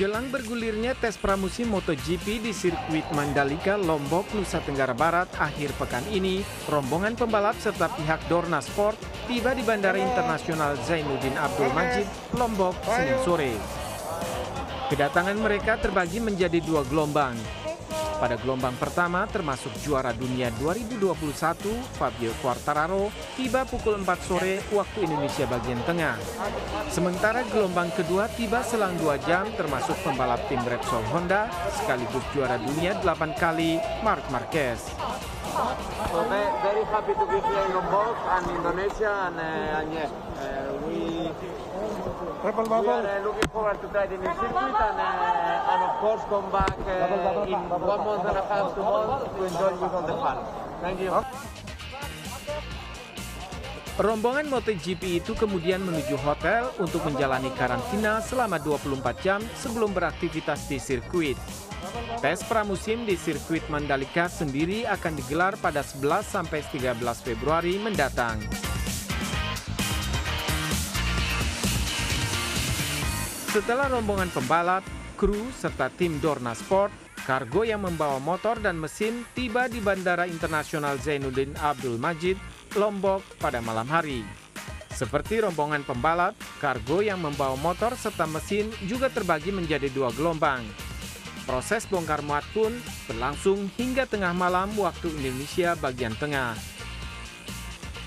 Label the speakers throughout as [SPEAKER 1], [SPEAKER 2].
[SPEAKER 1] Jelang bergulirnya tes pramusim MotoGP di sirkuit Mandalika, Lombok, Nusa Tenggara Barat akhir pekan ini, rombongan pembalap serta pihak Dorna Sport tiba di Bandara Internasional Zainuddin Abdul Majid, Lombok, Senin sore. Kedatangan mereka terbagi menjadi dua gelombang. Pada gelombang pertama termasuk juara dunia 2021 Fabio Quartararo tiba pukul 4 sore waktu Indonesia bagian tengah. Sementara gelombang kedua tiba selang 2 jam termasuk pembalap tim Repsol Honda sekaligus juara dunia 8 kali Marc Marquez.
[SPEAKER 2] So very happy to be here in Lombok and Indonesia and, uh, and yeah, uh, we
[SPEAKER 3] Triple
[SPEAKER 2] we
[SPEAKER 3] bubble.
[SPEAKER 2] are uh, looking forward to try the new circuit and, uh, and of course come back uh, in one month and a half, two months to enjoy with all the fun. Thank you.
[SPEAKER 1] Rombongan MotoGP itu kemudian menuju hotel untuk menjalani karantina selama 24 jam sebelum beraktivitas di sirkuit. Tes pramusim di sirkuit Mandalika sendiri akan digelar pada 11 sampai 13 Februari mendatang. Setelah rombongan pembalap, kru serta tim Dorna Sport, kargo yang membawa motor dan mesin tiba di Bandara Internasional Zainuddin Abdul Majid, Lombok pada malam hari. Seperti rombongan pembalap, kargo yang membawa motor serta mesin juga terbagi menjadi dua gelombang. Proses bongkar muat pun berlangsung hingga tengah malam waktu Indonesia bagian tengah.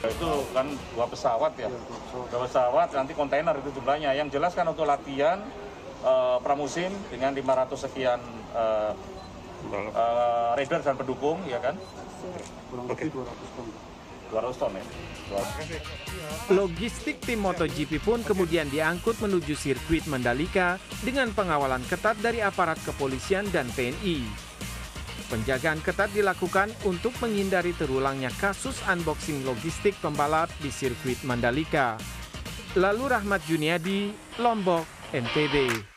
[SPEAKER 4] itu kan dua pesawat ya dua pesawat nanti kontainer itu jumlahnya yang jelas kan untuk latihan eh, pramusim dengan 500 sekian eh, eh, rider dan pendukung ya kan
[SPEAKER 3] Oke.
[SPEAKER 4] 200 ton ya 200.
[SPEAKER 1] Logistik tim MotoGP pun kemudian diangkut menuju sirkuit Mandalika dengan pengawalan ketat dari aparat kepolisian dan TNI. Penjagaan ketat dilakukan untuk menghindari terulangnya kasus unboxing logistik pembalap di sirkuit Mandalika. Lalu Rahmat Juniadi, Lombok, NTB.